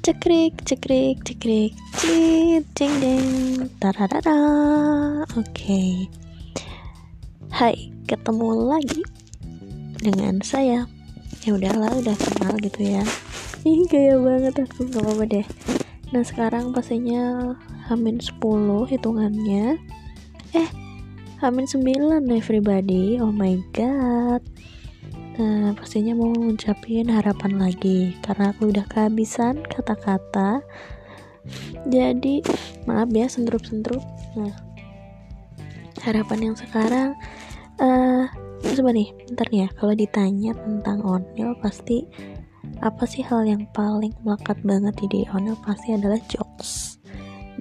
Cekrik, cekrik, cekrik, cit, cing ding, tararara. Oke. Hai, ketemu lagi dengan saya. Ya udahlah, udah kenal gitu ya. Ih, gaya banget aku, gak apa-apa deh. Nah, sekarang pastinya Hamin 10 hitungannya. Eh, Hamin 9 everybody. Oh my god. Nah, pastinya mau ngucapin harapan lagi karena aku udah kehabisan kata-kata. Jadi, maaf ya sentrup-sentrup. Nah, harapan yang sekarang eh uh, coba nih, bentar nih ya. Kalau ditanya tentang Onil pasti apa sih hal yang paling melekat banget di Onil pasti adalah jokes.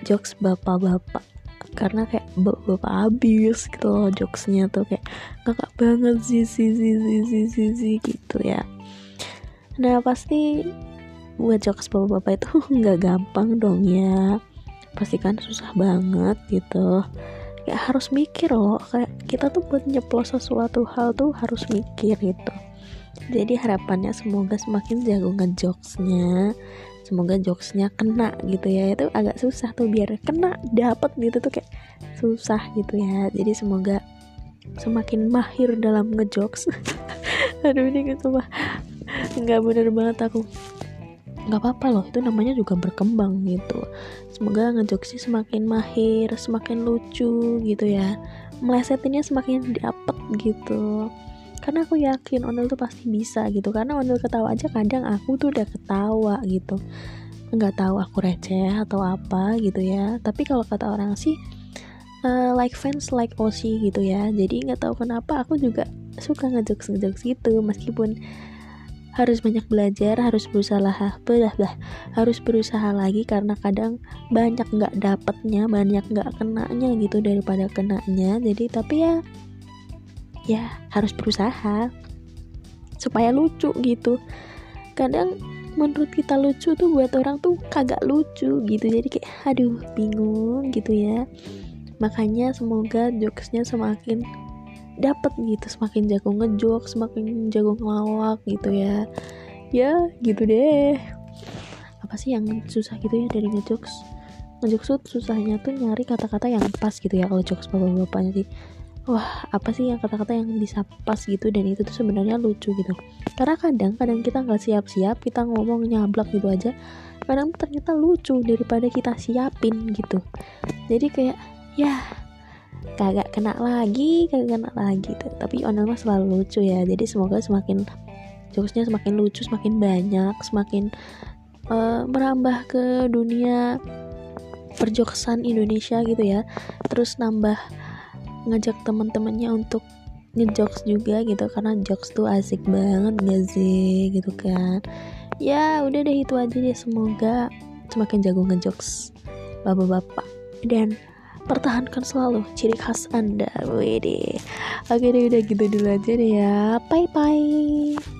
Jokes bapak-bapak karena kayak bapak habis gitu loh jokesnya tuh kayak ngakak banget sih sih sih sih sih sih si, gitu ya. Nah pasti buat jokes bapak-bapak itu nggak gampang dong ya. Pasti kan susah banget gitu. Kayak harus mikir loh kayak kita tuh buat nyeplos sesuatu hal tuh harus mikir gitu. Jadi harapannya semoga semakin jago ngejokesnya semoga jokesnya kena gitu ya. Itu agak susah tuh biar kena dapet gitu tuh kayak susah gitu ya. Jadi semoga semakin mahir dalam ngejokes. Aduh ini gitu mah nggak bener banget aku. Nggak apa-apa loh itu namanya juga berkembang gitu. Semoga ngejokesnya semakin mahir semakin lucu gitu ya. Melesetinnya semakin dapet gitu. Karena aku yakin Onel tuh pasti bisa gitu. Karena Onel ketawa aja kadang aku tuh udah ketawa gitu. Nggak tahu aku receh atau apa gitu ya. Tapi kalau kata orang sih uh, like fans like Oshi gitu ya. Jadi nggak tahu kenapa aku juga suka ngejokes ngejokes gitu. Meskipun harus banyak belajar harus berusaha lah belah lah harus berusaha lagi karena kadang banyak nggak dapetnya banyak nggak kenanya gitu daripada kenanya. Jadi tapi ya ya harus berusaha supaya lucu gitu. Kadang menurut kita lucu tuh buat orang tuh kagak lucu gitu. Jadi kayak aduh bingung gitu ya makanya semoga jokesnya semakin dapat gitu semakin jago ngejok semakin jago ngelawak gitu ya. Ya gitu deh. Apa sih yang susah gitu ya dari ngejokes? Ngejokes tuh susahnya tuh nyari kata-kata yang pas gitu ya kalau jokes bapak-bapaknya sih. Wah apa sih yang kata-kata yang bisa pas gitu dan itu tuh sebenarnya lucu gitu. Karena kadang kadang kita nggak siap-siap kita ngomong nyablak gitu aja kadang ternyata lucu daripada kita siapin gitu. Jadi kayak ya kagak kena lagi kagak kena lagi tuh. Tapi Onel mah selalu lucu ya. Jadi semoga semakin jokesnya semakin lucu semakin banyak semakin uh, merambah ke dunia perjoksan Indonesia gitu ya. Terus nambah ngajak teman-temannya untuk ngejokes juga gitu. Karena jokes tuh asik banget gak sih? Gitu kan. Ya udah deh itu aja deh. Semoga semakin jago ngejokes bapak-bapak. Dan pertahankan selalu ciri khas anda. Wede. Oke deh udah gitu dulu aja deh ya. Bye bye